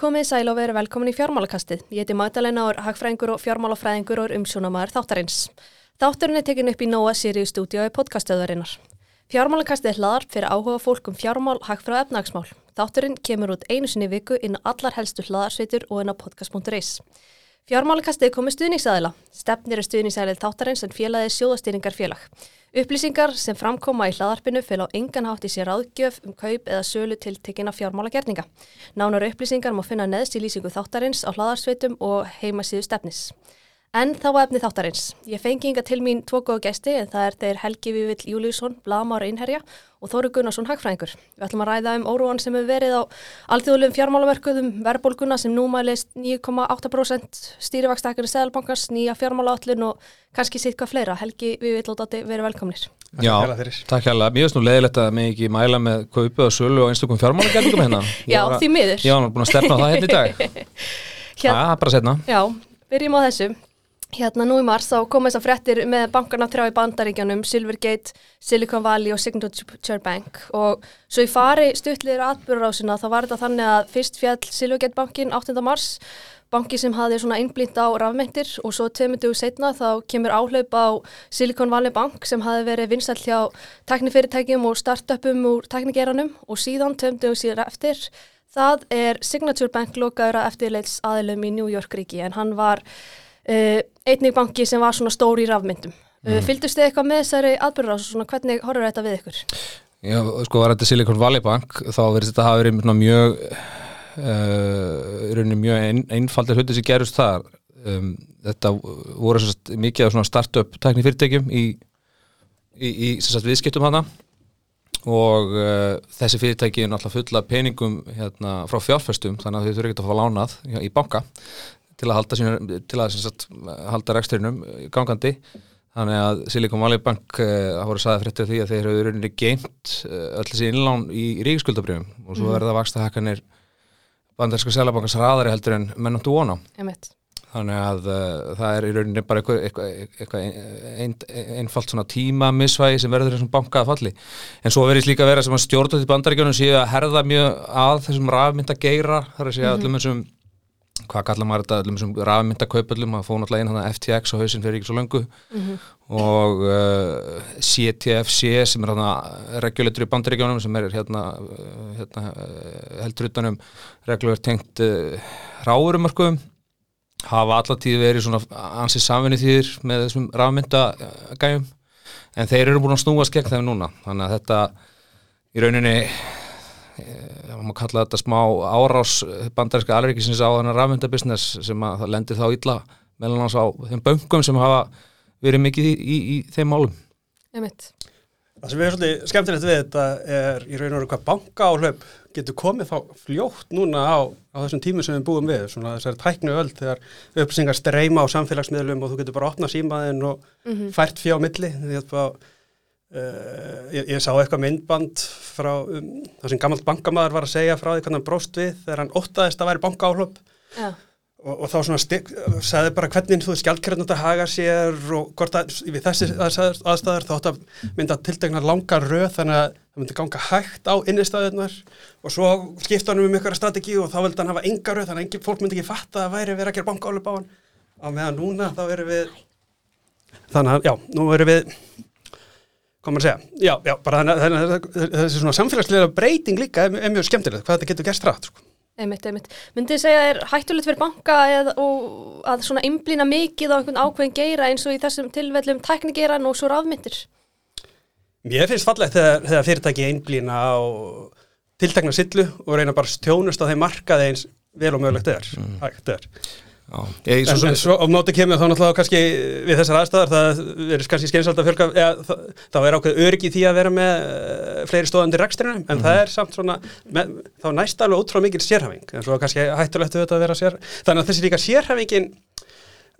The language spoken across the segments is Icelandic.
Komið sæl og veru velkomin í fjármálakastið. Ég heiti Magdalena og er hagfræðingur og fjármálafræðingur og er umsjónamaður þáttarins. Þátturinn er tekin upp í Nóa Sirius stúdíói podcastöðurinnar. Fjármálakastið er hlaðar fyrir áhuga fólk um fjármál, hagfræð og efnagsmál. Þátturinn kemur út einu sinni viku inn á allar helstu hlaðarsveitur og inn á podcast.is. Fjármálakastið komið stuðningsæðila. Stefnir er stuðningsæðil þáttarins en félagið sjóðastýringar félag. Upplýsingar sem framkoma í hlaðarpinu fel á engan hátt í sér áðgjöf um kaup eða sölu til tekina fjármálagerninga. Nánar upplýsingar má finna neðst í lýsingu þáttarins á hlaðarsveitum og heimasíðu stefnis. En þá efni þáttarins. Ég fengi inga til mín tvo góða gæsti en það er þeir Helgi Vívill Júliusson, Blamar Einherja og Þóru Gunnarsson Hagfræðingur. Við ætlum að ræða um óróan sem hefur verið á alþjóðlegum fjármálaverkuðum, verðbólguna sem nú mælist 9,8% stýrivakstakari Sæðalbankars, nýja fjármálaállin og kannski sitt hvað fleira. Helgi Vívill og Dótti, verið velkomnir. Já, takk hérlega. Mér finnst nú leiðilegt að mig ekki mæla með kaupu og sölu og einstaklega fjármálagerðingum hérna. Já, því miður. Já, hann er búin að stefna það hérna í dag. Já, bara setna. Já, byrjum á þessu. Hérna nú í mars þá kom þess að frettir með bankarna þrjá í bandaríkjanum, Silvergate, Silicon Valley og Signature Bank. Og svo í fari stuttliðir atbyrðurásina þá var þetta þannig að fyrst fjall Silvergate bankin 8. mars, banki sem hafði svona innblýnt á rafmyndir og svo tömyndu setna þá kemur áhlaup á Silicon Valley Bank sem hafði verið vinsall hjá teknifyrirtækjum og startupum úr teknigeranum og síðan tömyndu sér eftir. Það er Signature Bank lokaður að eftirleits aðilum í New York ríki en hann var Uh, einnig banki sem var svona stór í rafmyndum. Uh, mm. Fyldust þið eitthvað með þessari atbyrður og svona hvernig horfur þetta við ykkur? Já, sko var þetta Silicon Valley Bank þá verðist þetta hafa verið mjög uh, mjög ein, einfaldir hluti sem gerust þar um, þetta voru sagt, mikið af start-up tækni fyrirtækjum í, í, í sagt, viðskiptum hana og þessi fyrirtæki er náttúrulega fulla peningum hérna, frá fjárfæstum þannig að þau þurfa ekki að fá lánað í banka til að halda, halda reksturinnum gangandi. Þannig að Silicon Valley Bank uh, voru saðið fréttið því að þeir eru rauninni geimt uh, öll þessi innlán í, í ríkiskuldabrjöfum og svo mm. verða vaksta hækkanir bandarska selabankars raðari heldur en mennáttu vona þannig að uh, það er í rauninni bara eitthvað, eitthvað, eitthvað ein, einfalt svona tímamissvægi sem verður þessum banka að falli. En svo verður líka að vera sem að stjórnast í bandaríkjónum séu að herða mjög að þessum rafmynda geira þar að segja mm -hmm. allum þessum hvað kallar maður þetta allum sem rafmyndakaupallum að fóna alltaf inn hann að FTX og hausin fyrir ekki svo langu mm -hmm. og uh, CTFC sem er hérna regulator í bandaríkjónum sem er hérna, hérna heldur utanum regular tengt uh, ráðurumörkum hafa allatíð verið svona ansið samvinni þýðir með þessum rafmyndagæjum. En þeir eru búin að snúast gegn þeim núna. Þannig að þetta í rauninni það má kalla þetta smá árás bandarinska alveggisins á þannig rafmyndabusiness sem að það lendir þá illa meðlan á þeim böngum sem hafa verið mikið í, í, í þeim málum Það sem er svolítið skemmtilegt við þetta er í raun og raun hvað banka áhlaup getur komið þá fljótt núna á, á þessum tímum sem við búum við svona þessari tæknu öll þegar uppsingar streyma á samfélagsmiðlum og þú getur bara opnað símaðinn og mm -hmm. fært fjá milli því að Uh, ég, ég sá eitthvað myndband frá um, það sem gammalt bankamæður var að segja frá því hvernig hann bróst við þegar hann óttaðist að væri bankaáhlöp ja. og, og þá svona stik, sagði bara hvernig þú skjaldkjörnum þetta haga sér og hvort að við þessi aðstæðar þá ætti að mynda að tildegna langa röð þannig að það myndi ganga hægt á innistæðunar og svo skipta hann um ykkur strategi og þá vildi hann hafa enga röð þannig að fólk myndi ekki fatta að væri verið að gera bankaáhlöp á hann hvað maður segja, já, já, bara þannig að þessi svona samfélagslega breyting líka er, er mjög skemmtilegt, hvað þetta getur gert rætt sko. Einmitt, einmitt. Myndið segja er hættulegt fyrir banka eða, og að svona einblýna mikið á einhvern ákveðin geira eins og í þessum tilvellum tæknigeiran og svo rafmyndir? Mér finnst fallegt þegar, þegar fyrirtæki einblýna á tiltekna sillu og reyna bara stjónust á þeim markaði eins vel og mögulegt er. Mm. Ég, svo, en svo á móti kemur þá náttúrulega kannski við þessar aðstæðar það er kannski skeinsald að fjölga eða, þá er ákveð örgi því að vera með uh, fleiri stóðandir rekstrinu en mm. það er samt svona með, þá næst alveg ótrúlega mikil sérhæfing en svo kannski hættulegt að vera sér þannig að þessi líka sérhæfingin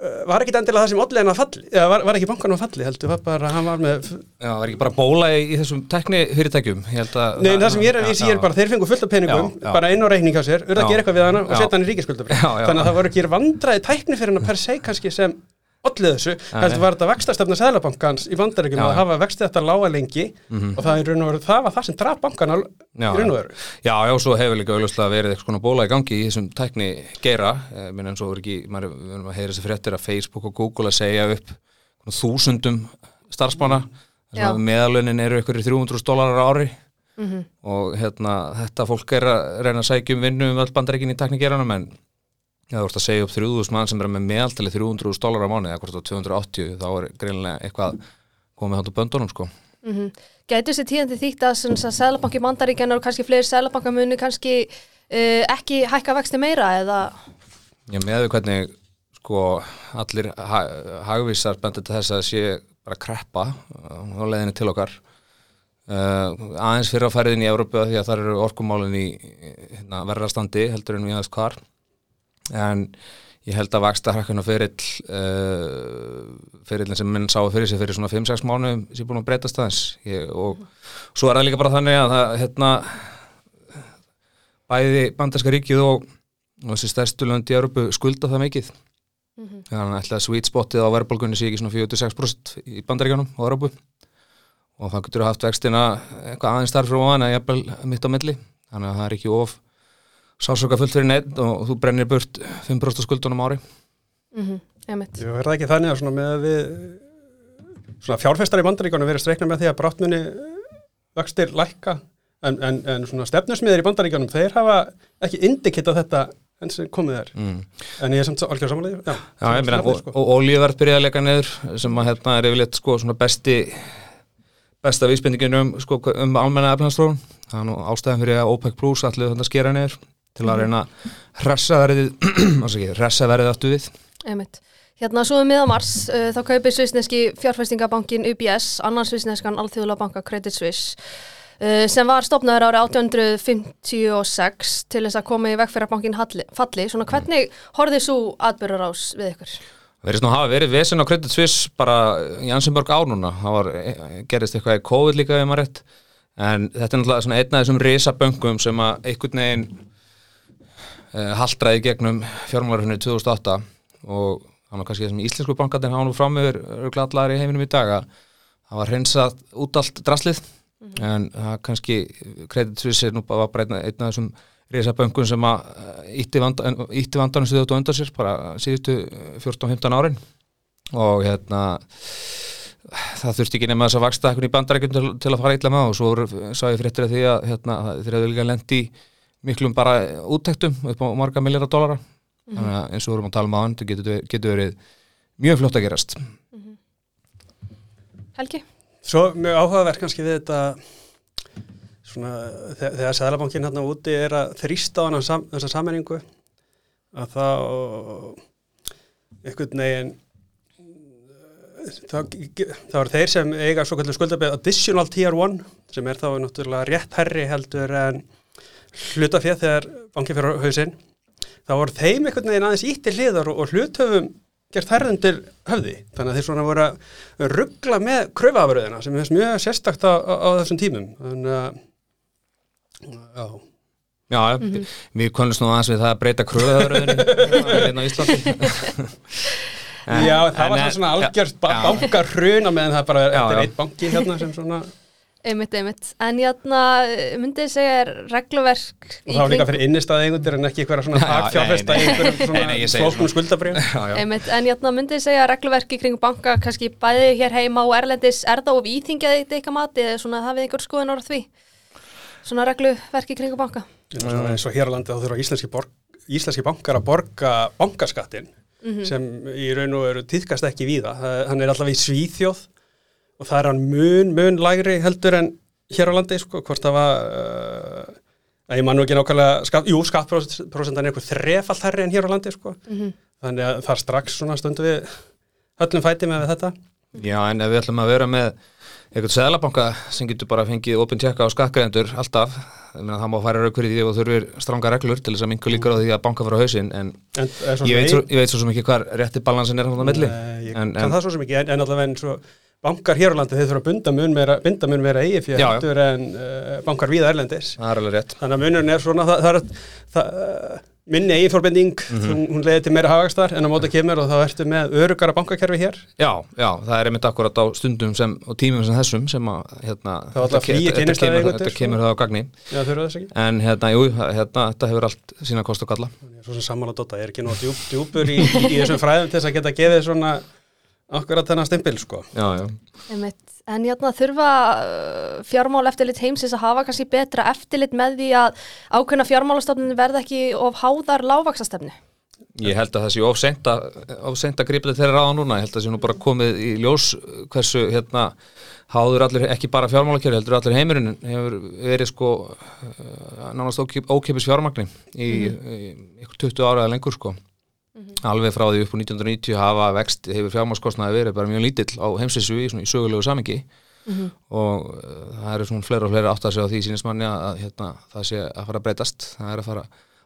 var ekki endilega það sem en að falli eða var, var ekki bankan að falli heldur var bara, hann var með Já, var ekki bara bóla í, í þessum tekni fyrirtækjum Nei, það, sem ég er að vísi er bara þeir fengu fullt af peningum, já, já. bara einn á reikning á sér urða að gera eitthvað við hana og setja hann í ríkiskuldabri þannig að það voru ekki vandræði tækni fyrir hann per se kannski sem allir þessu, heldur var þetta vextastefna Sæðlabankans í bandaríkjum Já. að hafa vexti þetta lága lengi Mhm. og það, er í raun og veru, það var það sem draf bankana í Já, raun og veru. Já, já, svo hefur líka auðvitað verið eitthvað svona bóla í gangi í þessum tækni geira, eh, minn eins og er ekki, maður við erum að heyra þessi fréttir að Facebook og Google að segja upp þúsundum að meðalunin eru ykkur í 300 dólarar á ári Mhm. og hérna, þetta fólk er að reyna að sækja um vinnu um öll bandaríkin í tækni geiranum en Já, þú ert að segja upp 3000 mann sem er með meðaltali 300 dólar á mánu eða hvort á 280 þá er greinlega eitthvað komið hann á böndunum sko. Mm Gætu þessi tíðandi þýtt að svona Sælabanki Mandaríkjanar og kannski fleiri Sælabankamuni kannski uh, ekki hækka vexti meira eða? Já, með við hvernig sko allir ha hagvísar bendur til þess að sé bara kreppa uh, á leiðinni til okkar. Uh, aðeins fyrir að færiðin í Európu því að það eru orkumálin í hérna, verðarstandi heldur en við aðeins hvar en ég held að vaksta hrakkana ferill uh, ferillin sem minn sáu fyrir sig fyrir svona 5-6 mánu sem búin að breytast aðeins. Ég, og svo er það líka bara þannig að það hérna bæði bandarska ríkið og, og þessi stærstu lönd í Európu skulda það mikið. Þannig að ætla að sweet spotið á verðbólgunni sé ekki svona 46% í bandaríkjanum á Európu og það getur haft vextina eitthvað aðeins þar frá hann að jafnvel mitt á milli. Þannig að það er ekki of sásöka fullt fyrir neitt og þú brennir burt 5% skuldunum á ári. Mm -hmm. Jú, er það ekki þannig að svona með að við svona fjárfestar í bandaríkjónu verið streikna með því að bráttmunni vextir lækka en, en, en svona stefnusmiðir í bandaríkjónum þeir hafa ekki indikita þetta enn sem komið er. Mm. en ég er samt algjör samanlega já, Já, ég meina, samanlega, og, olíuverð byrjaði að leika niður sem að hérna er yfirleitt sko svona besti besta vísbendingin um, sko, um almenna efnaðstróun það er nú ástæðan fyrir að OPEC Plus allir þetta skera niður til að reyna að hressa verðið ekki, hressa verðið aftur við. Emitt Hérna svo um miðamars uh, þá kaupir svisneski fjárfæstingabankin UBS annan svisneskan alþjóðlega banka Credit Suisse uh, sem var stopnaður árið 1856 til þess að koma í veg fyrir að bankin halli, falli. Svona hvernig horfið svo atbyrður ás við ykkur? verðist nú hafa verið vesen á Credit Suisse bara í Ansonborg ár núna. Það var, gerist eitthvað í COVID líka við maður rétt. En þetta er náttúrulega svona einn af þessum risaböngum sem að einhvern veginn haldraði gegnum fjármálarhunni 2008 og var kannski þessum íslensku bankarnir hafa nú fram yfir gladlaðar í heiminum í dag að það var hreinsað út allt draslið. En það kannski er nú bara bara einn af- þessum risaböngum sem að ítti, ítti vandanum stuðið út og undan sér bara síðustu 14-15 árin. Og hérna það þurfti ekki nema þess að vaksta eitthvað í bandarækjum til, til að fara illa með og svo sá ég fréttir af því að hérna, þeir hefðu líka lendi í miklum bara úttektum upp á marga milljar dólara þannig að eins og við vorum að tala um á hann það getur, getur verið mjög fljótt að gerast. Helgi? Svo mjög áhugaverð kannski við þetta svona þe- þegar Sæðlabankin hérna úti er að þrýsta á hana sam, þessa sammenningu að þá einhvern veginn þá, þá er þeir sem eiga svo kallur skuldabæð additional tier 1 sem er þá náttúrulega rétt herri heldur en hlutaféð þegar bankin fyrir á hausinn þá voru þeim einhvern veginn aðeins ítti hliðar og, og hluthöfum gert til höfði. Þannig að þeir svona voru að ruggla með kröfaafröðina sem er mjög sérstakt á, á, þessum tímum. Þannig að já, Já, við konumst nú aðeins við það að breyta kröðaðuröðinni hérna á Íslandi. En- já það en- var svona, svona ba já. bankarhruna meðan það bara er er eitt banki hérna sem svona Einmitt, einmitt. En játna, myndið þið segja er regluverk í það var líka fyrir innistæða einhundir en ekki eitthvað svona Já, fagfjárfesta einhverjum svona skuldabrið. Einmitt, en játna, myndið þið segja regluverk í kringum banka, kannski bæði hér heima og erlendis, er það of íþingjað eitt eitthvað mati eða svona hafið einhver skoðun orð því? Svona regluverk í kringum banka? Svona eins og hér á landi þá þurfa íslenski, borg, íslenski bankar að borga bankaskattin sem í raun og veru týðkast ekki víða. Hann er allavega í Svíþjóð og það er hann mun, mun lægri heldur en hér á landi, sko, hvort það var, uh, að ég man nú ekki nákvæmlega, skatt, jú, skattprósentan er eitthvað þrefalt herri en hér á landi, sko. Þannig að það er strax svona stundu við höllum fæti með þetta. Já, en ef við ætlum að vera með eitthvað seðlabanka sem getur bara fengið opinn tjekka á skattgreðendur alltaf það má færa rauk fyrir því og þurfir stranga reglur til þess að mingu líkur á því að banka fyrir hausinn en En, er ég veit, svo, ég veit svo sem ekki hvar rétti balansin er hann á milli Nei, ég en, kann en, það svo sem ekki, en, en allavega en svo bankar hér á landi, þeir þurfa að bunda mun meira, meira eigi fyrir heldur en uh, bankar víða erlendis. það er alveg rétt Þannig að munurinn er svona, það, það er, það, uh, minni eiginfórbending, hún, hún leiði til meira hagagstar en á móta kemur og þá ertu með örugara bankakerfi hér. Já, já, það er einmitt akkurat á stundum sem, og tímum sem þessum sem að hérna, þetta- þetta kemur, þetta sko. kemur það á gagni Já, þurfa þess ekki. en hérna, jú, hérna, þetta hefur allt sína kost og galla svo sem sammála Dota, ég er ekki djúp, djúpur í, í, í þessum fræðum til þess að geta gefið svona akkurat þennan stimpil, sko. Já, já. En játna, þurfa uh, fjármál eftirlit heimsins að hafa kannski betra eftirlit með því að ákveðna fjármálastofnun verða ekki of háðar lágvaksastefnu. Ég held að það sé of seint að, of seint að gripa þetta þeirra ráða núna, ég held að það sé nú bara komið í ljós hversu hérna háður allir, ekki bara fjármálakjöri, heldur allir heimurinn hefur verið sko uh, nánast ókip, ókipis fjármagni í, í ykkur 20 ára eða lengur sko alveg frá því upp á 1990 hafa vext hefur fjármálskostnaði verið bara mjög lítill á heimsessu í, svona, í sögulegu samingi og uh, það eru svona fleira og fleira átt að segja á því sínismanni að hérna, það sé að fara að breytast. Það er að fara,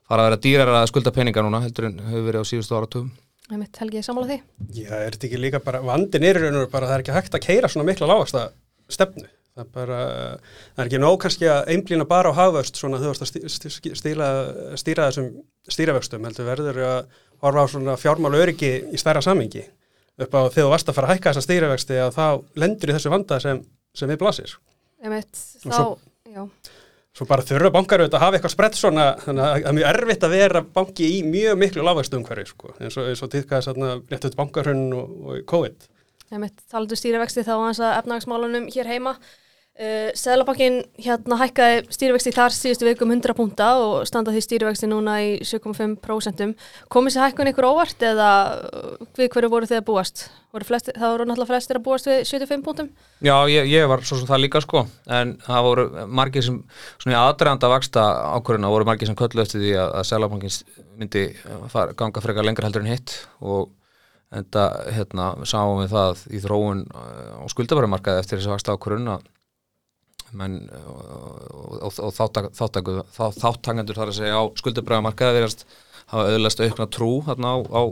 fara að vera dýrar að skulda peninga núna heldur en hefur verið á síðustu áratugum. Einmitt, Helgi, sammála því? Já, er þetta ekki líka bara, vandin er í raun og bara það er ekki hægt að keira svona mikla lágvasta stefnu. Það er bara, það er ekki nóg kannski að einblýna bara á hafvöxt svona þú veist að stýra, stýra þessum stýravöxtum, heldur verður að horfa á svona fjármál öryggi í stærra samingi upp á þegar þú varst að fara að hækka þessa stýravöxti að þá lendur í þessu vanda sem, sem við blasir. Einmitt, Og þá, svo- já, Svo bara þurfa bankar auðvitað að hafa eitthvað sprett svona, þannig að það er mjög erfitt að vera banki í mjög miklu lágvægstu umhverfi, sko, eins og, og týðkaði þarna rétt út bankarhunn og, og COVID. einmitt, talandu stýrivexti þá hans að efnagsmálunum hér heima. Uh, Seðlabankin hérna hækkaði stýrivexti þar síðustu vikum 100 púnta og standa því stýrivexti núna í 7,5%. Komið sér hækkun ykkur óvart eða uh, við hverju voru þið að búast? Voru flesti, það voru náttúrulega flestir að búast við 75 púntum? Já, ég, ég var svo sem það líka sko en það voru margir sem svona í aðdraganda vaksta ákvörðuna voru margir sem köllu eftir því að, Sælabankins myndi fara, ganga frekar lengra heldur en hitt og enda hérna sáum við það í þróun á skuldabærumarkaði eftir þessi vaksta ákvörðun að menn og, og, og þáttakendur þar að segja á skuldabærumarkaði verðast hafa auðlast aukna trú þarna á, á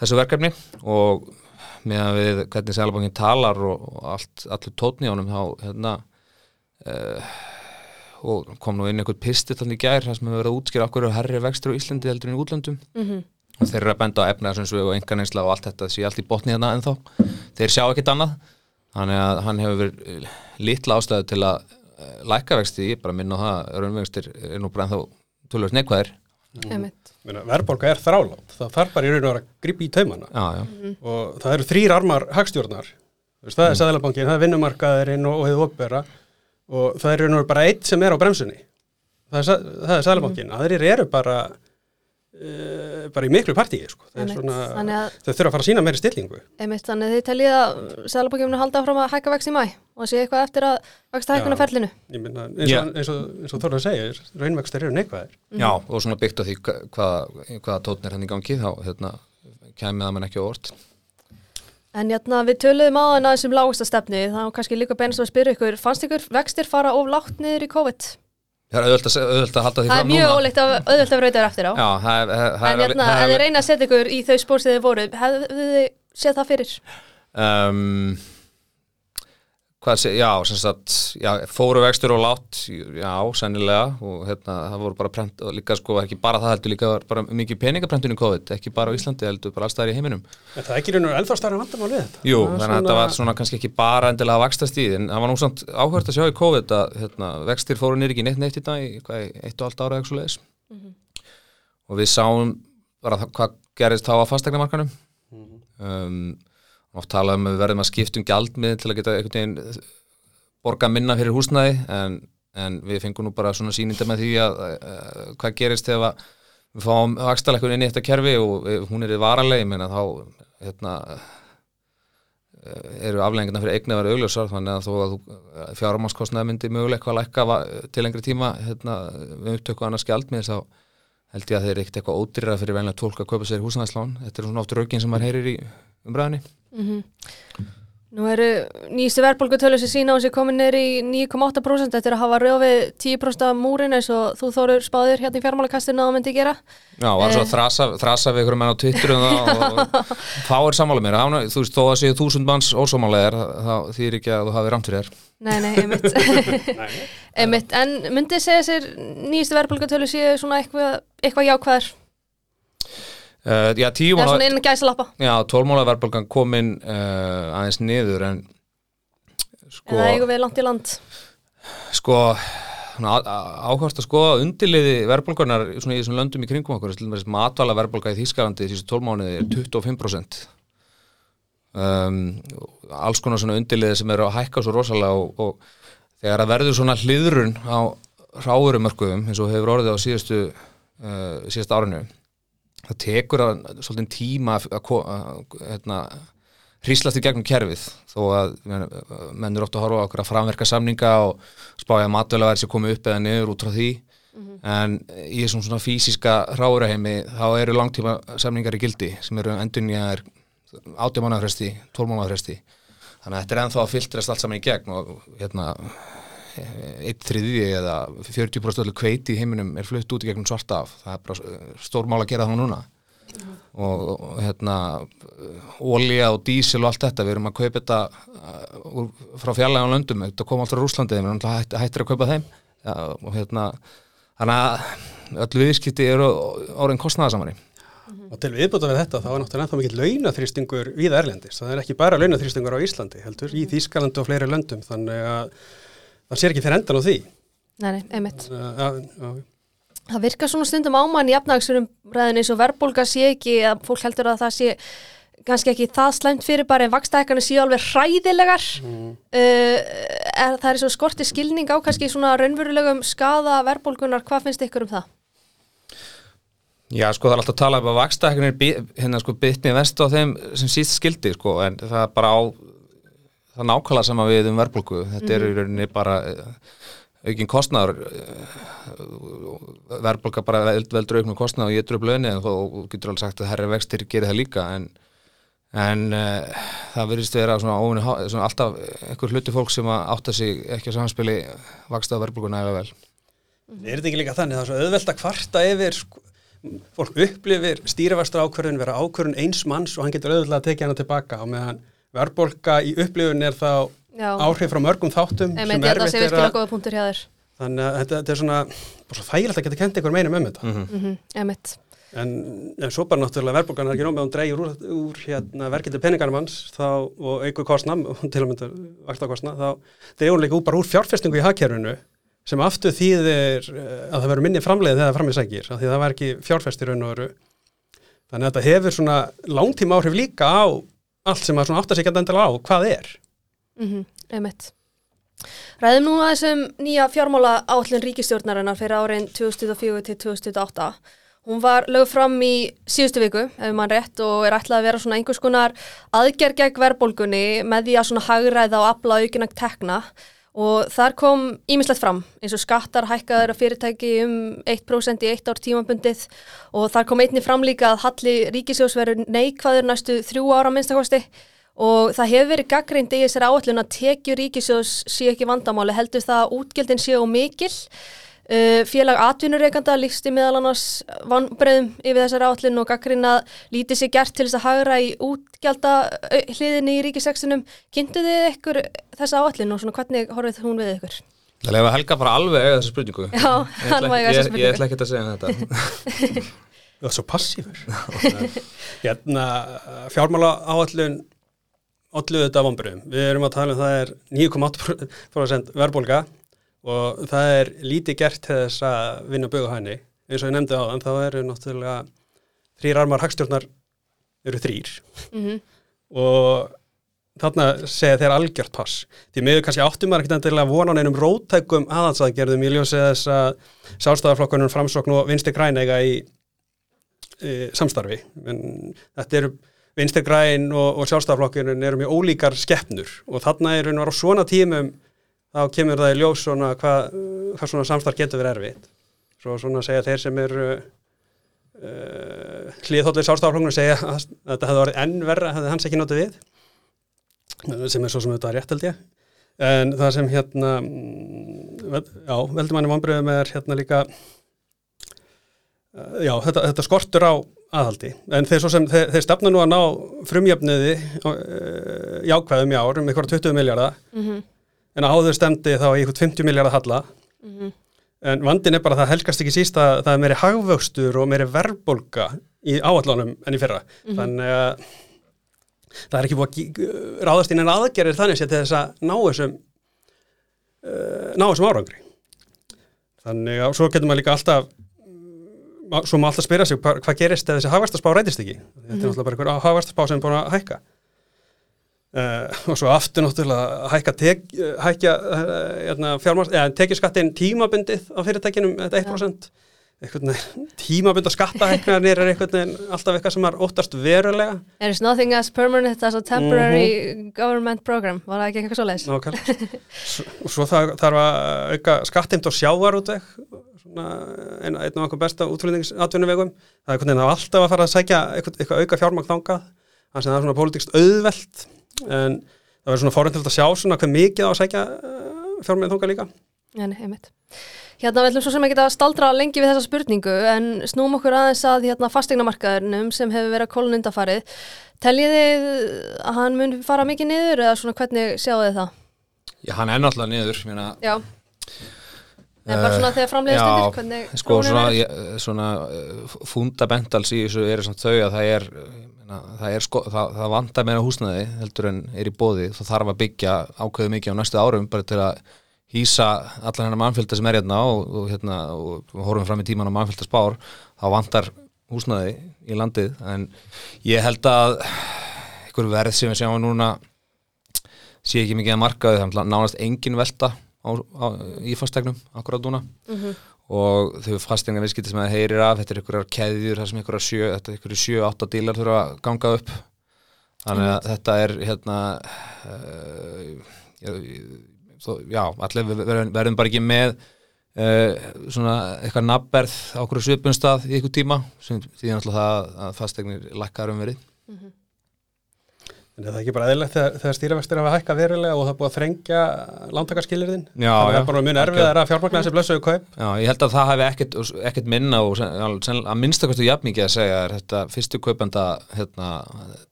þessu verkefni. Og með að við hvernig Sælabankin talar og, og allt, allur tótni á þá hérna uh, og kom nú inn einhver pisti þannig gær það sem hefur verið að útskýra okkur herri vextur á Íslandi heldur en í útlöndum. Mm og þeir eru að benda á efnaðsumsveg og enganeinsla og allt þetta sé allt í botni hérna ennþá. Þeir sjá ekkert annað. Þannig að hann hefur verið litla ástæðu til að uh, lækka vexti, ég bara minna á það raunvextir er nú bara ennþá tölvöld neikvæðir. Meina, verðbólga er þrálátt, það þarf bara í raun og vera að gripa í taumana. Já, já, og það eru þrýr armar hagstjórnar, það er Sæðalabankin, það er vinnumarkaðurinn og, og hefur opera og það er í raun og veru bara eitt sem er á bremsunni, það er, það er Sæðalabankin, aðrir eru bara, uh, bara í miklu partíi, sko. Er að þau þurfa að fara að sína meiri stillingu. Einmitt, þannig að þið teljið að mun halda áfram að hækka vext í mæ og að sé eitthvað eftir að vexta hækkuna Já. ferlinu. Minna, eins og, eins og, eins og Þorður segir, raunvextir eru neikvæðir. já og svona byggt á því hva- hvaða hvaða tótn er hann í gangi þá hérna, kæmi það mann ekki á orð En jætna, við töluðum á þann aðeins um lágasta stefni, þá kannski líka beinast að spyrja ykkur, fannst ykkur vextir fara of lágt niður í COVID? Það er auðvöld að, halda því Það er fram mjög núna ólíkt að auðvöld að rauta eftir á. já, það er, það en er það ef þið reyna að setja ykkur í þau spór sem þið voru, hefðu þið séð það fyrir? um, sé, já, sem sagt já, fóru vextur og látt já, sennilega og hérna, það voru bara prent og líka sko, ekki bara það heldur líka var bara mikið peningaprentun í COVID, ekki bara á Íslandi heldur bara allstæðar í heiminum. En það er ekki í raun og ennþá starra vandamál við þetta. Jú, þannig að þetta var svona kannski ekki bara endilega að vaksta stíð, en það var nú samt áhört að sjá í COVID að hérna, vextir fóru nýr ekki neitt neitt í dag í hvað, í eitt og allt ára eða svo leiðis og við sáum bara hvað gerist þá á fastegnamarkanum um, oft talaðum að við verðum að skipta um gjaldmið til að geta einhvern veginn borga minna fyrir húsnæði en, en við fengum nú bara svona sýninda með því að, að hvað gerist þegar að við fáum vakstalekkun inn í þetta kerfi og við, hún er í varaleg, ég meina þá hérna eru afleggingina fyrir eigni að vera augljósar þannig að þó að fjármáskostnaði myndi möguleik að lækka til lengri tíma hérna, við upptöku annars gjaldmið þá held ég að þeir eru ekkert eitthvað ódýrara fyrir venlega tólk að kaupa sér húsnæðslán þetta er svona oft raugin sem maður heyrir í umræðinni Nú eru nýjastu verðbólgutölu sem sína á sig komin neyri í 9,8% eftir að hafa röfið 10% af múrin eins og þú þóru spáðir hérna í fjármálakastinu að það myndi gera. Já, var svo Eh. að þrasa, þrasa við ykkur menn á Twitter um það og, fáir sammála mér Hána, þú veist, þó að séu þúsund manns ósámálegar þá þýr ekki að þú hafi rámt fyrir þér Nei, nei, einmitt. einmitt. En myndi segja sér nýjastu verðbólgutölu séu svona eitthvað, eitthvað jákvæðar? Uh, já, tíu Það er svona innan gæsalappa. Já, tólmála verðbólgan komin uh, aðeins niður en sko, Eða eigum við langt í land. Sko áhverst að skoða undirliði verðbólgarnar svona í þessum löndum í kringum okkur. Til dæmis matvala verðbólga í Þýskalandi þessu tólmánuði er 25% um, alls konar svona undirliði sem eru að hækka svo rosalega og, og þegar að verður svona hliðrun á ráðurumörkuðum eins og hefur orðið á síðustu uh, síðast árinu það tekur að svolítið tíma að, að, að hérna, hríslast í gegnum kerfið. Þó að menn, menn eru ofta að horfa okkur að framverka samninga og spája að matvælaverð sé komið upp eða niður út frá því. En í þessum svona fysiska ráðuraheimi þá eru langtíma samningar í gildi sem eru endunjaðar átjámanafresti, tólmánafresti þannig að þetta er ennþá að filtrast allt saman í gegn og hérna eitt þriði eða 40% öllu kveiti í heiminum er flutt út í gegnum svarta af. Það er bara stórmál að gera það núna. Og, og hérna ólíja og dísil og allt þetta við erum að kaupa þetta uh, frá fjarlægum löndum, þetta kom alltaf Rúslandi við erum alltaf hætt, hættir að kaupa þeim. Ja, og hérna þannig að öllu viðskipti eru orðin kostnæðasamari Og til viðbúta við þetta þá er náttúrulega ennþá mikill launaþrýstingur við Erlendis. Það er ekki bara launaþrýstingur á Íslandi heldur, í Þýskaland og fleiri löndum. Þannig að það sér ekki fyrir endan á því. Nei, nei, einmitt Uh, já, já, Það virkar svona stundum ámann í efnagsverum ræðin eins og verðbólga sé ekki að fólk heldur að það sé kannski ekki það slæmt fyrir bara en vakstækana séu alveg hræðilegar Mm. uh, er, það er svo skorti skilning á kannski svona raunverulegum skada verðbólgunar, hvað finnst ykkur um það? Já, sko það er alltaf að tala um að vakstæknir hérna sko bytni vest á þeim sem síst skildi sko en það er bara á það er nákvæmlega sama við um verðbólgu. Þetta er í rauninni bara uh, aukinn kostnaður uh, verðbólga bara veld, veldur auknum kostnaður og ég dröf löni en þó getur alveg sagt að herri vextir gerir það líka en, en uh, það verðist vera svona, óvinni, svona alltaf einhver hluti fólk sem að átta sig ekki að samspili vaksta verðbólguna eða vel. Er þetta ekki líka þannig? Það er svo auðvelt að kvarta yfir, sko, fólk upplifir stýrivastra ákvörðun vera ákvörðun eins manns og hann getur auðvitað að tekja hana tilbaka og meðan verðbólka í upplifun er þá Já, áhrif frá mörgum þáttum að virkilega góða punktur hjá þér. Þannig að þetta, þetta er svona þægilegt að geta kent einhver meinum um þetta. Mm -hmm. mm -hmm, en, en svo bara náttúrulega verðbólgan er ekki nóg með hún dreigir úr, úr hérna, verkefni peningarnum hans þá, og einhver kostnam til að mynda vaktakostna þá dreigir hún líka út bara úr fjárfestingu í hagkerfinu sem aftur þýðir eh, að það verður minni framleið þegar það framið sækir af því að það var ekki fjárfestir raun og veru. Þannig að þetta hefur svona langtíma áhrif líka á allt sem að átt að segja endilega á hvað er. Mm einmitt. Ræðum nú að þessum nýja fjármála áallin ríkistjórnarinnar fyrir árin 2004 til 2008 Hún var lögð fram í síðustu viku, ef mann rétt, og er ætlað að vera svona einhvers konar aðgerð gegn verðbólgunni með því að svona hagræða og afla aukinagt tekna og þar kom ímislegt fram eins og skattar hækkaður að fyrirtæki um 1% í eitt ár tímabundið. Og þar kom einni fram líka að halli ríkisjós verður neikvæður næstu þrjú ára minnstakosti og það hefur verið gaggrind í þessari áallun að tekju ríkisjós sé ekki vandamáli heldur það að útgjöldin séu mikil Uh, félag atvinnureikanda lífsti meðal annars vanbreðum yfir þessari áallin og gaggrin að lítið sér gert til þess að hagra í útgjalda uh, hliðinni í ríkisextinum. Kynntu þið ykkur þessa áallin og svona hvernig horfið hún við ykkur? Það lefa Helga bara alveg eða þessa spurningu Já, Ég hann eiga ég, þessa ég, ég spurningu. ætla ekki að segja þetta Það er svo passífur. hérna, fjármála áallun allu þetta vonbröðum. Við erum að tala um það er 9,8% verðbólga og það er lítið gert til þess að vinna bögu henni. Eins og ég nefndi á þann, þá eru náttúrulega þrýr armar hagstjórnar eru þrýr Mm og þarna segja þeir algjört pass. Því miður kannski áttum maður ekkert endilega vona á neinum róttækum aðhalsaðgerðum í ljósið þess að sástæðarflokkunum framsókn og vinstri græneiga í e, samstarfi. En þetta eru vinstri græn og, og sjálfstæðarflokkunum eru mjög ólíkar skeppnur og þarna er vera á svona tímum þá kemur það í ljós svona hvað, hvað svona samstarf getur verið erfitt. Svo svona segja þeir sem eru uh, hliðhóllir sjálfstæðarflokkunum segja að þetta hefði orðið enn verra hefði hans ekki notið við sem er svo sem þetta er rétt held ég en það sem hérna mm, vel- já, veldur manni vonbröðum er hérna líka uh, já, þetta, þetta skortur á aðhaldi, en þeir sem þeir, þeir stefna nú að ná frumjöfniði uh, jákvæðum í ár um ykkur 20 miljardar, -hmm. En áður stemdi þá í ykkur 50 miljardar halla. Mm -hmm. en vandin er bara að það helgast ekki síst að það er meiri hagvöxtur og meiri verðbólga í áallunum enn í fyrra. Þannig að það er ekki búið að ráðast inn en aðgerir þannig sér til þess að ná þessum uh, ná þessum árangri. Þannig að svo getur maður líka alltaf svo má alltaf spyrja sig hvað, gerist ef þessi hagvastaspá reytist ekki? Þetta er náttúrulega bara einhver hagvastaspá sem er búin að hækka uh, og svo aftur náttúrulega hækka tek, hækja uh, fjármars, eða tekjuskattin tímabundið á fyrirtækinum, þetta 1% einhvern veginn, tímabunda skattahæknarnir er veginn alltaf eitthvað sem er óttast verulega. There is nothing as permanent as a temporary government program, var það ekki eitthvað svo leiðis? Nákvæmlega. S- og svo þarf, að auka skattimt og sjávarútveg einn ein af okkur besta útflutningsatvinnuvegum. Það er alltaf að fara að sækja eitthvað, eitthvað auka fjármagn þangað. Þannig að það er svona pólitíkst auðvelt en það verður svona forröndilegt að sjá svona hvað mikið á að sækja uh, fjármagn þangað líka Já, nei, einmitt. Hérna við ætlum svo sem ekki að staldra lengi við þessa spurningu en snúm okkur aðeins að hérna, fastegnamarkaðurnum sem hefur verið að kólun undafarið. Teljið þið að hann mun fara mikið niður eða svona hvernig sjáu þið það? Já, hann er náttúrulega niður, Nei, bara svona þegar undir, hvernig sko svona, ég, svona uh, fundamentals í þessu eru samt þau að það er, meina, það, er sko, það, það vandar meira húsnaði heldur en er í bóði það þarf að byggja ákveðu mikið á næstu árum bara til að hýsa allan hennar mannfjölda sem er hérna og, og, hérna, og horfum fram í tíman á mannfjölda spár þá vandar húsnaði í landið en ég held að einhver verð sem við sjáum núna sé ekki mikið að markaði þannig að nánast engin velta á, á, í fastegnum akkurat núna. Og þau fastegna viðskipti sem það heyrir af þetta er einhverjar keðjur, það sem einhverjar sjö þetta er einhverjar sjö, átta dílar þurfa að ganga upp. Þannig að þetta er hérna uh, já, þó, já allir við verðum, verðum bara ekki með uh, svona eitthvað nabberð á okkur svipun stað í einhver tíma sem því náttúrulega það að fastegnir lækkar um verið en er það ekki bara eðlilegt þegar, þegar stýravextir hafa hækka verulega og það er búið að þrengja lántakarskilirðin Já, það já. er bara mjög erfið að fjármagna þessi blössuðu kaup Já, ég held að það hefði ekkert, ekkert minna og sen, sen, að minnstakostu jafn mikið að segja er þetta fyrstu kaupenda hérna,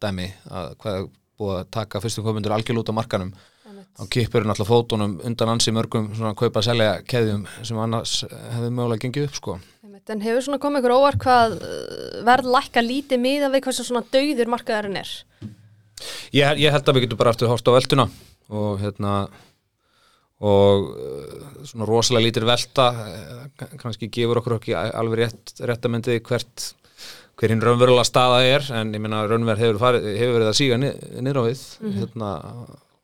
dæmi að hvað er búið að taka fyrstu kaupendur algjörl út á markanum á kipurinn alltaf fótunum undan ansi mörgum svona kaupa að selja keðjum sem annars hefði mögulega gengið upp sko. En hefur svona komið ykkur óvart hvað uh, verð lækka lítið miða við hversu svona dauður markaðurinn er? Ég, ég held að við getum bara aftur horft á velduna og hérna og uh, svona rosalega lítir velta eh, kannski gefur okkur ekki alveg rétt, réttamendið hvert hverjum raunverulega staða er en ég meina raunverð hefur, farið, hefur verið að síga ni- niður á við hérna,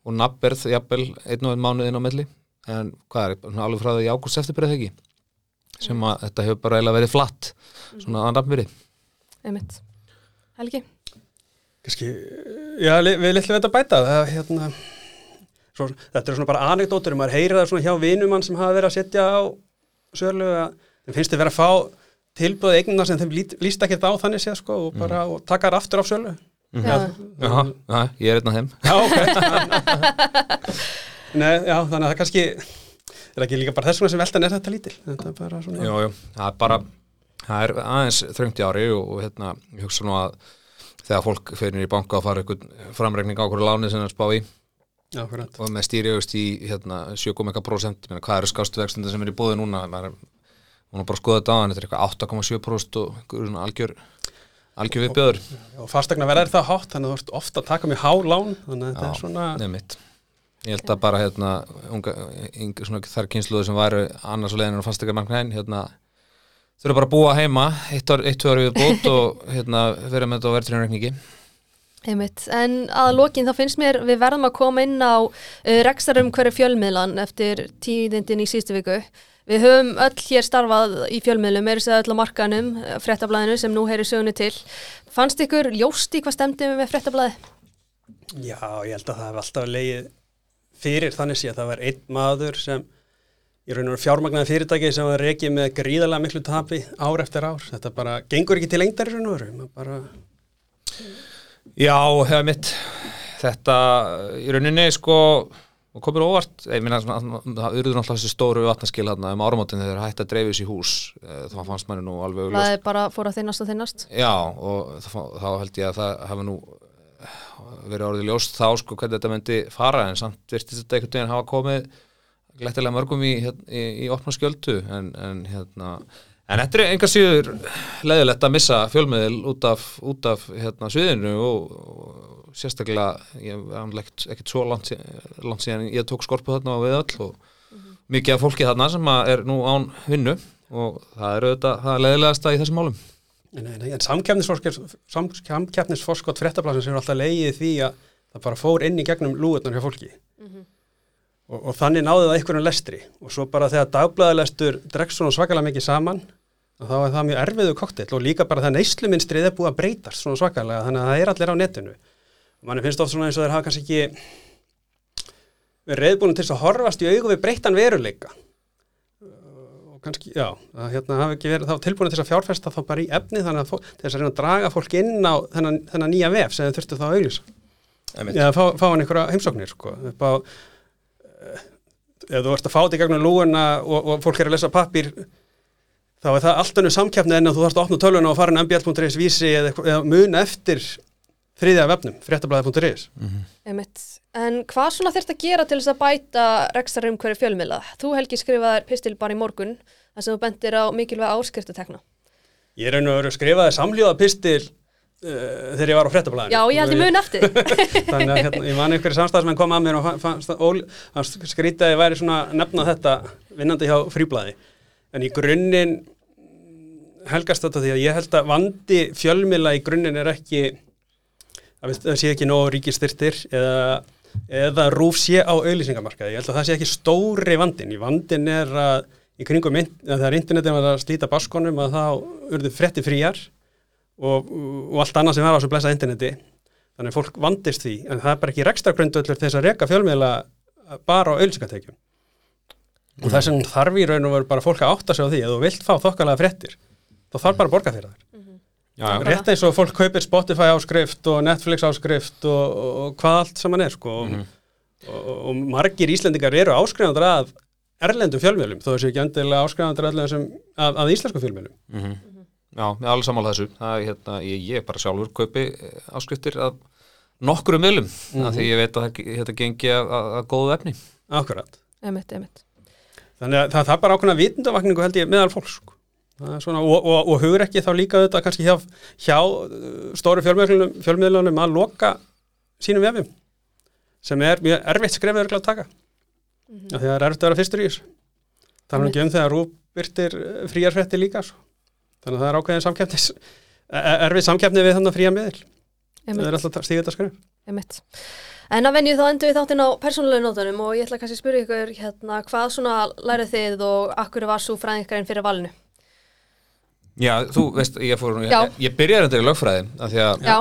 og nabberð jafnvel einn og einn mánuð inn á milli. En hvað er, svona alveg frá því ágúst eftirbreið ekki? Sem að þetta hefur bara eiginlega verið flatt svona að Einmitt. Helgi? Kanski, já, við litlum þetta bæta. Það, hérna, svo, þetta er svona bara anekdótur, maður heyrir það svona hjá vinumann sem hafa verið að setja á sölu að þeim finnst þið vera að fá tilbúið eignina sem þeim lít, líst ekkert á þannig séð sko og bara og taka þar aftur á sölu Já. Já, já, ég er einn af þeim. Já, ok. Nei, já, þannig að það kannski er ekki líka bara þess vegna sem veltan er þetta lítil. Þetta er bara svona Jú, jú, það er bara það er aðeins þröngt í ári og, og hérna, ég hugsa nú að þegar fólk fyrir í banka og fara einhvern framregning á hverju láni sem það er spá í. Já, og með stýriðust í hérna, 7,1% Meina, hvað eru skástu vextunda sem er í bóði núna? Maður er bara að skoða þetta á hann þetta er eitthvað 8,7% og einhver svona algjör algjör viðbjöður og fastegna verða er það hátt þannig að þú ert ofta að taka mjög há lán þannig að þetta er svona nefnitt ég held að bara hérna unga, inga, svona, þar kynsluðu sem væru annars og leiðin og fastekar marknæðin hérna þurfa bara að búa heima eitt, ár, eitt ári við bót og hérna vera með þetta á verðrjónreikningi Einmitt, en að lokin þá finnst mér við verðum að koma inn á uh, rekstarum hverju fjölmiðlan eftir tíðindin í síðustu viku. Við höfum öll hér starfað í fjölmiðlum, er þess að öll á markanum, eh, fréttablaðinu sem nú heyri sögunu til. Fannst ykkur ljóst í hvað stemdi með fréttablaði? Já, ég held að það hef alltaf leið fyrir þannig sé að það var einn maður sem í raun og veru fjármagnaði fyrirtæki sem var reikið með gríðarlega miklu tapi ár eftir ár. Þetta bara gengur ekki til lengdar í raun og veru. Bara, Já, hefa mitt þetta í rauninni sko og komur óvart, ég minna það urður náttúrulega þessi stóru vatnaskil hérna um áramótin þegar hætti að dreifis í hús eh, þá fannst manni nú alveg augljóst Það er bara fór að þinnast og þinnast. Já, og þá, þá held ég að það hafa nú eh, verið orðið ljóst þá sko hvernig þetta myndi fara en samt virtist þetta einhvern veginn hafa komið glettilega mörgum í, hérna, í, í opna skjöldu en, en hérna En þetta er enga síður leiðilegt að missa fjölmiðil út af, út af hérna, sviðinu og, og sérstaklega, ég ekkert, ekkert svo langt, langt síðan ég tók skorpu þarna og við öll og mikið af fólki þarna sem að er nú án vinnu og það er auðvitað það er leiðilegasta í þessum málum. Nei, nei, nei, en samkeppnisforskot fréttablasins er alltaf leiðið því að það bara fór inn í gegnum lúðunar hjá fólki og, og þannig náði það einhverjum lestri. Og svo bara þegar dagblæðalestur dregst svona svakalega mikið saman þá er það mjög erfiðu koktill og líka bara það neysluminstrið er búið að breytast svona svakalega þannig að það er allir á netinu. Og manni finnst oft svona eins og þeir hafa kannski ekki verið reyðbúin til að horfast í augu við breyttan veruleika. Og kannski, já, að hérna hafa ekki verið þá tilbúin til að fjárfesta þá bara í efni þannig að þess að reyna að draga fólk inn á þennan, þennan nýja vef sem þau þurftu þá að auglýsa. Já, fá, fá hann einhverja heimsóknir sko, upp á ef þú ert að fá þetta í gegnum lúuna og, og fólk er að lesa pappír þá er það allt önnur samkeppni en að þú þarfst að opna tölvuna og fara en mbl.is vísi eða, eða mun eftir þriðja vefnum, fréttablaði.is Einmitt. En hvað svona þurft að gera til þess að bæta rekstarum hverju fjölmiðla? Þú Helgi skrifaðir pistil bara í morgun þar sem þú bendir á mikilvæg áskriftatekna. Ég raun og veru skrifaði samljóða pistil þegar ég var á fréttablaðinu Já, ég held ég mun eftir. Þannig að hérna, ég man einhverju samstæðsmenn kom að mér og skrítið að ég væri svona að nefna þetta vinnandi hjá fríblaði. En í grunninn helgast þetta því að ég held að vandi fjölmila í grunninn er ekki það sé ekki nóg ríkistyrtir eða, eða rúf sé á auðlýsingamarkaði. Ég held að það sé ekki stóri vandin. Í vandin er að í kringum þegar internetin var að slíta baskonum að þá urðu frétti fríar og, og allt annað sem var á þessu blessa interneti. Þannig að fólk vandist því en það er bara ekki rekstragrundöllur þess að reka fjölmiðla bara á auðlýsingatekjum og þess vegna þarf í raun og veru bara fólk að átta sig á því að þú vilt fá þokkalega fréttir þá þarf bara að borga fyrir það Já, já. rétt eins og fólk kaupir Spotify áskrift og Netflix áskrift og, og, hvað allt saman er sko. Og, og, og margir Íslendingar eru áskrifandur að erlendum fjölmiðlum þó þessu ekki endilega áskrifandur að, að íslensku fjölmiðlum. Mhm. Já, ég er alveg sammála þessu. Það er hérna, ég, ég bara sjálfur kaupi eh, áskriftir af nokkrum miðlum, af því ég veit að það- þetta gengi að, góðu efni. Akkurat Einmitt, einmitt. Þannig að það, það er bara ákveðna vitundavakningu held ég meðal fólks sko. Það er svona, og, og, og hugur ekki þá líka þetta kannski hjá, hjá uh, stóru fjölmiðlunum, fjölmiðlunum að loka sínum vefjum sem er mjög erfitt skrefið að taka mm -hmm. því það er erfitt að vera fyrstur í þessu það er ekki um þegar Rúf byrtir uh, fríar frétti líka svo. Þannig að það er ákveðin samkeppnis e- erfið samkeppni við þannig fría miðil það er alltaf stíðið þetta einmitt. En að venju þá endur við þáttinn á persónulega nótunum og ég ætla kannski að spyrja ykkur hérna, hvað svona lærið þið og akkur var svo fræðingarinn fyrir valinu? Já, þú veist, ég fór, ég, ég byrjaði þetta í lögfræði, af því að Já,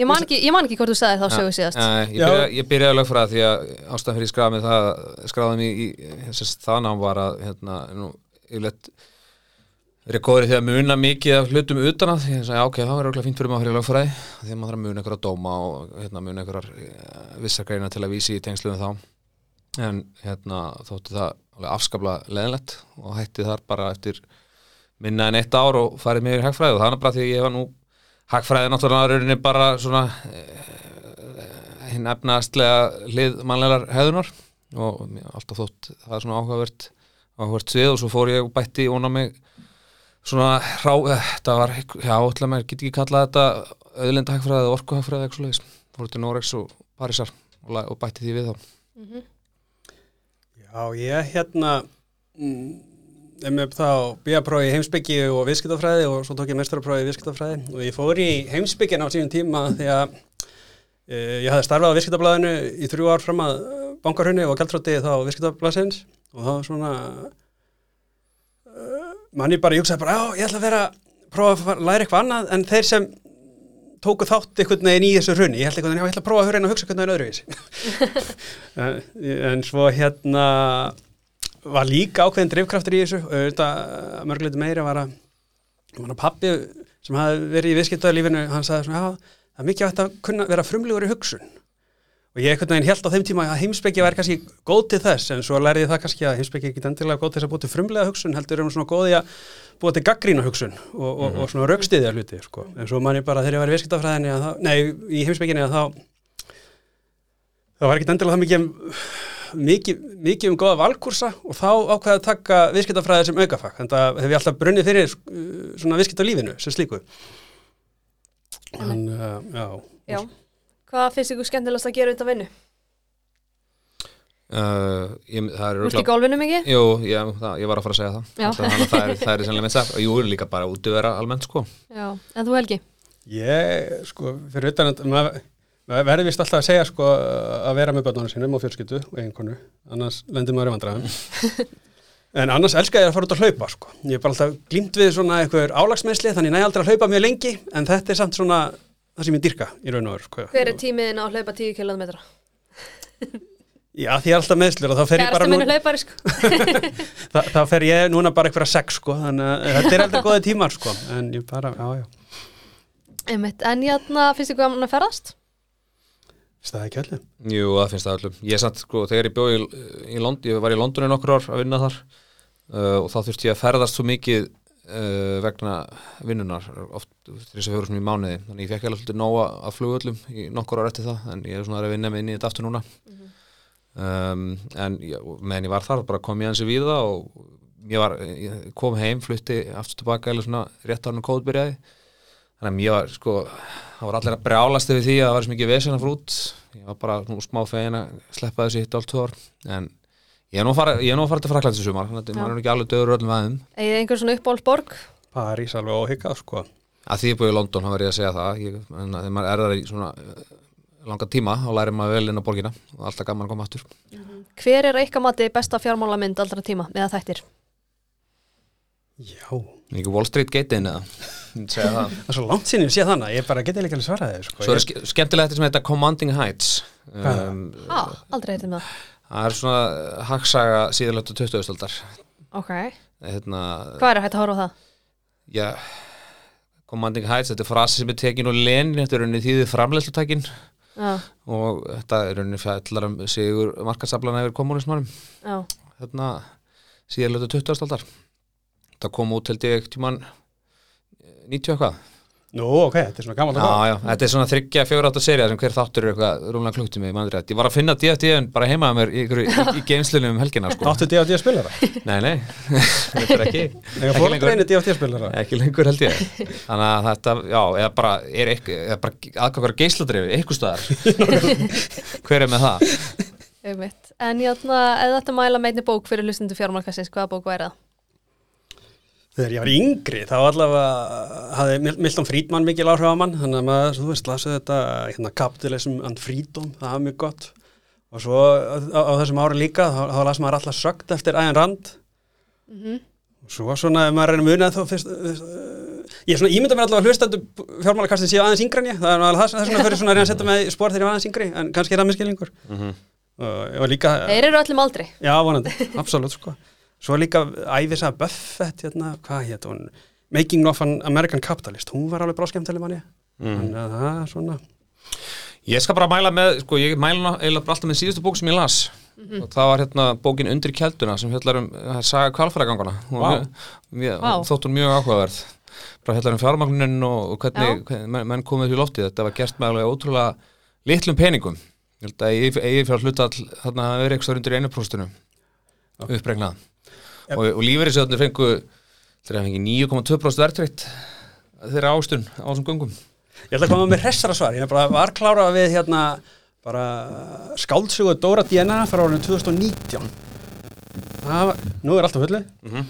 ég man ekki, ég man ekki hvort þú sagði þá sögu síðast. Nei, ég, byrjaði, ég byrjaði að lögfræða því að ástæðan fyrir ég skráði mig það skráði mig í, þess að það nám var að hérna, nú, yfirleitt verið góður í því að muna mikið af hlutum utan að því að sagði, já, ok, það verður okkur fínt fyrir maður fyrir lögfræði. Því að maður þarf að muna einhverja dóma og hérna, muna einhverjar vissar greina til að vísi í tengsluðum þá. En hérna þótti það afskaplega leðinlegt og hætti þar bara eftir minna en eitt ár og farið mér í hagfræði. Og það er bara því að ég var nú hagfræði er náttúrulega rauninni bara svona hinn efnaðastlega hlið mannlegar hefðunar og er alltaf þótt það er svona áhugavert áhugavert svona rá, eh, það var, já, ætla mér, get ekki kallað þetta auðlinda hagfræði eða orku hagfræði eitthvað svoleiðis, fór til Norex og Parísar og, og bætti því við þá. Já, ég hérna mm, er með þá bíaprófi í heimsbyggi og viðskiptafræði og svo tók ég mestaraprófi í viðskiptafræði. Og ég fór í heimsbyggin á síðan tíma því að e, ég hafði starfað á viðskiptablaðinu í þrjú ár fram að bankarhunni og gæltrótti þá viðskiptablaðsins. Og það var svona manni bara júksaði bara, já, ég ætla að vera prófa að læra eitthvað annað en þeir sem tóku þátt einhvern veginn í þessu hrunni ég held einhvern veginn, já, ég ætla að prófa að höra inn og hugsa einhvern veginn öðruvísi. En, svo hérna var líka ákveðin drifkraftur í þessu og auðvitað mörgleiti meira var að, var að pappi sem hafði verið í viðskiptaðalífinu hann sagði svona, já, það er mikið að kunna vera frumlegur í hugsun og ég einhvern veginn held á þeim tíma að heimsbyggi væri kannski góð til þess en svo lærði ég það kannski að heimsbyggi ekki endilega góð til þess að búið til frumlega hugsun heldur um svona góð í að búið til gaggrína hugsun og, og, og svona raukstiðja hluti sko. en svo man ég bara þegar ég var í þá, nei, í heimsbygginni að þá það var ekkit endilega það mikið mikið, mikið um góða valkursa og þá ákveði að taka viðskiptafræði sem aukafag. Þannig að hef ég alltaf brunnið fyrir uh, svona Hvað finnst ykkur skemmtilegast að gera út af vinnu? uh, ég, það er Þú ert í gólfinu mikið? Jú, ég, það, ég var að fara að segja það Já. Þannig að það er, það er sannlega minnst það og jú, líka bara útivera almennt sko Já. En þú Helgi? Ég, sko, fyrir utan að maður maður verður vist alltaf að segja, sko, að vera með börnunum sínum og fjölskyldu og eiginkonu, annars lendir maður í vandræðum. en annars elska ég að fara út að hlaupa, sko. Ég er bara alltaf glýmt við svona eitthvað álagsmeðsli, þannig næ aldrei að hlaupa mjög lengi, en þetta er samt svona það sem ég dyrka í raun og öru, sko. Hver er tímiðin á að hlaupa 10 km? Já, því ég er alltaf meðslur og þá fer ég bara Kærasti nú, minn er hlaupari sko. þá, þá fer ég núna bara eitthvað sex, sko, þannig að þetta er alltaf góði tímar, sko, en ég bara, já, já, Einmitt. En hérna finnst ykkur gaman að ferðast? staði ekki allir. Jú, það finnst það öllum Ég satt, sko, þegar ég bjóð í, í Lond ég var í London í nokkur ár að vinna þar uh, og þá þurfti ég að ferðast svo mikið uh, vegna vinnunar oft þess að fjóru svona í mánuði. Þannig ég fekk alveg svolítið nóga af flugöllum í nokkur ár eftir það en ég er svona að vinna mig inn í þetta aftur núna. Um, en ég, meðan ég var þar bara kom ég hansi við það og ég, var, ég kom heim, flutti aftur tilbaka eða svona rétt á hann kóðbyrjaði þannig að ég var sko það var allir að brjálast yfir því að það var svo mikið vesen að fara út. Ég var bara smá fegin að sleppa þessi hitt allt ár en ég er nú að fara, ég er nú að fara til Fraklands í sumar þannig að maður er nú ekki alveg döður öllum aðeim Egið einhver svona uppáhaldsborg? París alveg óhyggað, sko. að því ég búið í London, þá verð ég að segja það ég, en þegar maður er þar í svona eh, langa tíma þá lærir maður vel inn á borgina og alltaf gaman að koma aftur Hver er eitthvað mati besta fjármálamynd allra tíma eða þættir? Já. Ekki Wall Street Gate-in eða það Það er svo langt sinni að sé þannig, ég bara geti líka alveg svaraði þau, sko. Svo er Ég- ske- skemmtilega þetta sem heita Commanding Heights það? um, Á, aldrei heitir með það. Það er svona hagsaga síðanlötu 20. aldar Ok. hérna, Hvað er hægt að horfa á það? já Commanding Heights, þetta er frasi sem er tekin og lenin, þetta er rauninni þýðið framleiðslutækin Já, og þetta er rauninni fjallar um sigur markaðsaflana yfir kommunismanum já. hérna síðanlötu 20. aldar það kom út held ég tíman 90 eitthvað Nú, ok, þetta er svona gaman að Já, já, þetta er svona þryggja fjóra átta serið sem hver þáttur er eitthvað rúmlega klukktími í mannrétt. Ég var að finna DFT-un bara heima að mér í, í, í, geimslunum um helgina sko. Áttu D.A.D. spilara? Nei, nei, þetta er ekki Þegar ekki fólk reynir D.A.D. spilara? ekki lengur held ég Þannig að þetta, já, eða bara er eitthvað, eða bara aðgangar geisladrifi eitthvað staðar Hver er með það? Einmitt. En játna, eða Þegar ég var yngri, þá allavega hafði Mil- Milton Friedman mikil áhrif á mann, þannig að maður, þú veist, lasið þetta, hérna, Capitalism and Freedom, það var mjög gott. Og svo á, á þessum ári líka, þá, þá las maður alltaf sögt eftir Ayn Rand. Mm Og svo svona, ef maður reynir munið þá fyrst, fyrst uh, ég er svona ímynda mér allavega hlustandu fjármálakastin séu aðeins yngri en ég, það er alveg það þess vegna fyrir svona að reyna að setja mig í spór þegar ég var aðeins yngri, en kannski er það miskilningur. Mhm. Og ég var líka, Þeir eru öllum aldrei. Já, vonandi, absolutt sko Svo líka æfisa Buffett hérna, hvað hétt hún? Making of an American Capitalist. Hún var alveg bráskemtileg manni þannig að það er svona Ég skal bara mæla með, sko, ég mæla eiginlega bara alltaf með síðustu bók sem ég las. Og það var hérna bókin Undir kjalduna sem fjallar um uh, saga kvalfæragangana Vá. Vá. þótt hún mjög áhugaverð. Bara fjallar um fjármagnin og, og hvernig, hvernig menn, menn komið upp í loftið. Þetta var gert með alveg ótrúlega litlum peningum. Ég held að eigi, eigi fjár hluta þarna að vera eitthvað undir einu próstinu uppregnað Yep. og, og lífeyrisjóðnir fengu fengi 9,2% verðtrykt þeirra ástun á þessum göngum Ég ætla að koma með hressara svar ég var klára við hérna bara skáldsögu Dóra Diana frá árinu 2019 það, nú er alltaf fullu Mhm.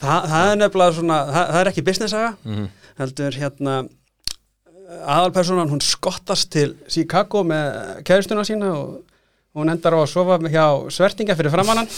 það, það er nefnilega svona það, það er ekki business saga Mhm. heldur hérna aðalpersonan hún skottast til Chicago með kæristuna sína og hún endar á að sofa hjá svertinga fyrir framannan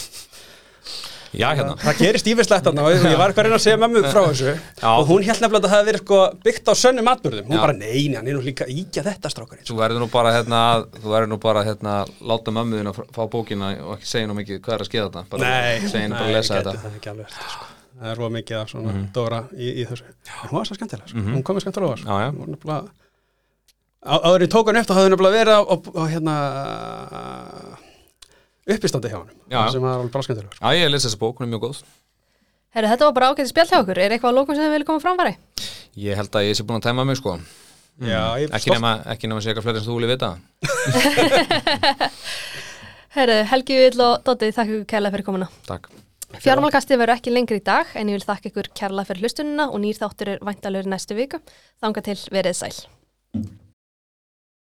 Já, hérna það gerist ífislegt þarna og ég var eitthvað að reyna að segja mömmu frá þessu Já. og hún held nefnilega að það hefði verið sko byggt á sönnum atbyrðum hún Já. bara neini, hann er nú líka íkja þetta strákarinn Þú verður nú bara hérna, þú verður nú bara hérna, láta mömmuðin að fá bókina og ekki segja nú mikið hvað er að skeiða þetta. Bara segja henni bara að lesa þetta. Mhm. það ekki alveg verið, sko. það er roð mikið af svona Dóra í, í þessu en hún var svo skemmtilega, sko. hún komið skemmtilega á nefnilega á- áður í tókan eftir hafði nefnilega verið á, á, á hérna uppistandi hjá hann sem var alveg sko. Já, ég lesi þessa bók, hún er mjög góð. Herru, þetta var bara ágætið spjall hjá okkur. Er eitthvað að lókum sem þið vilja koma framfæri? Ég held að ég sé búin að tæma mig, sko. Já, ég Ekki nema, ekki nema að segja eitthvað fleiri en þú vilja vita. Herru, Helgi Vill og Dóttir, þakka ykkur kærlega fyrir komuna. Takk. Fjármálkastið verður ekki lengri í dag en ég vil þakka ykkur kærlega fyrir hlustununa og nýr þáttur er væntalur næstu viku. Þanga til verið sæl.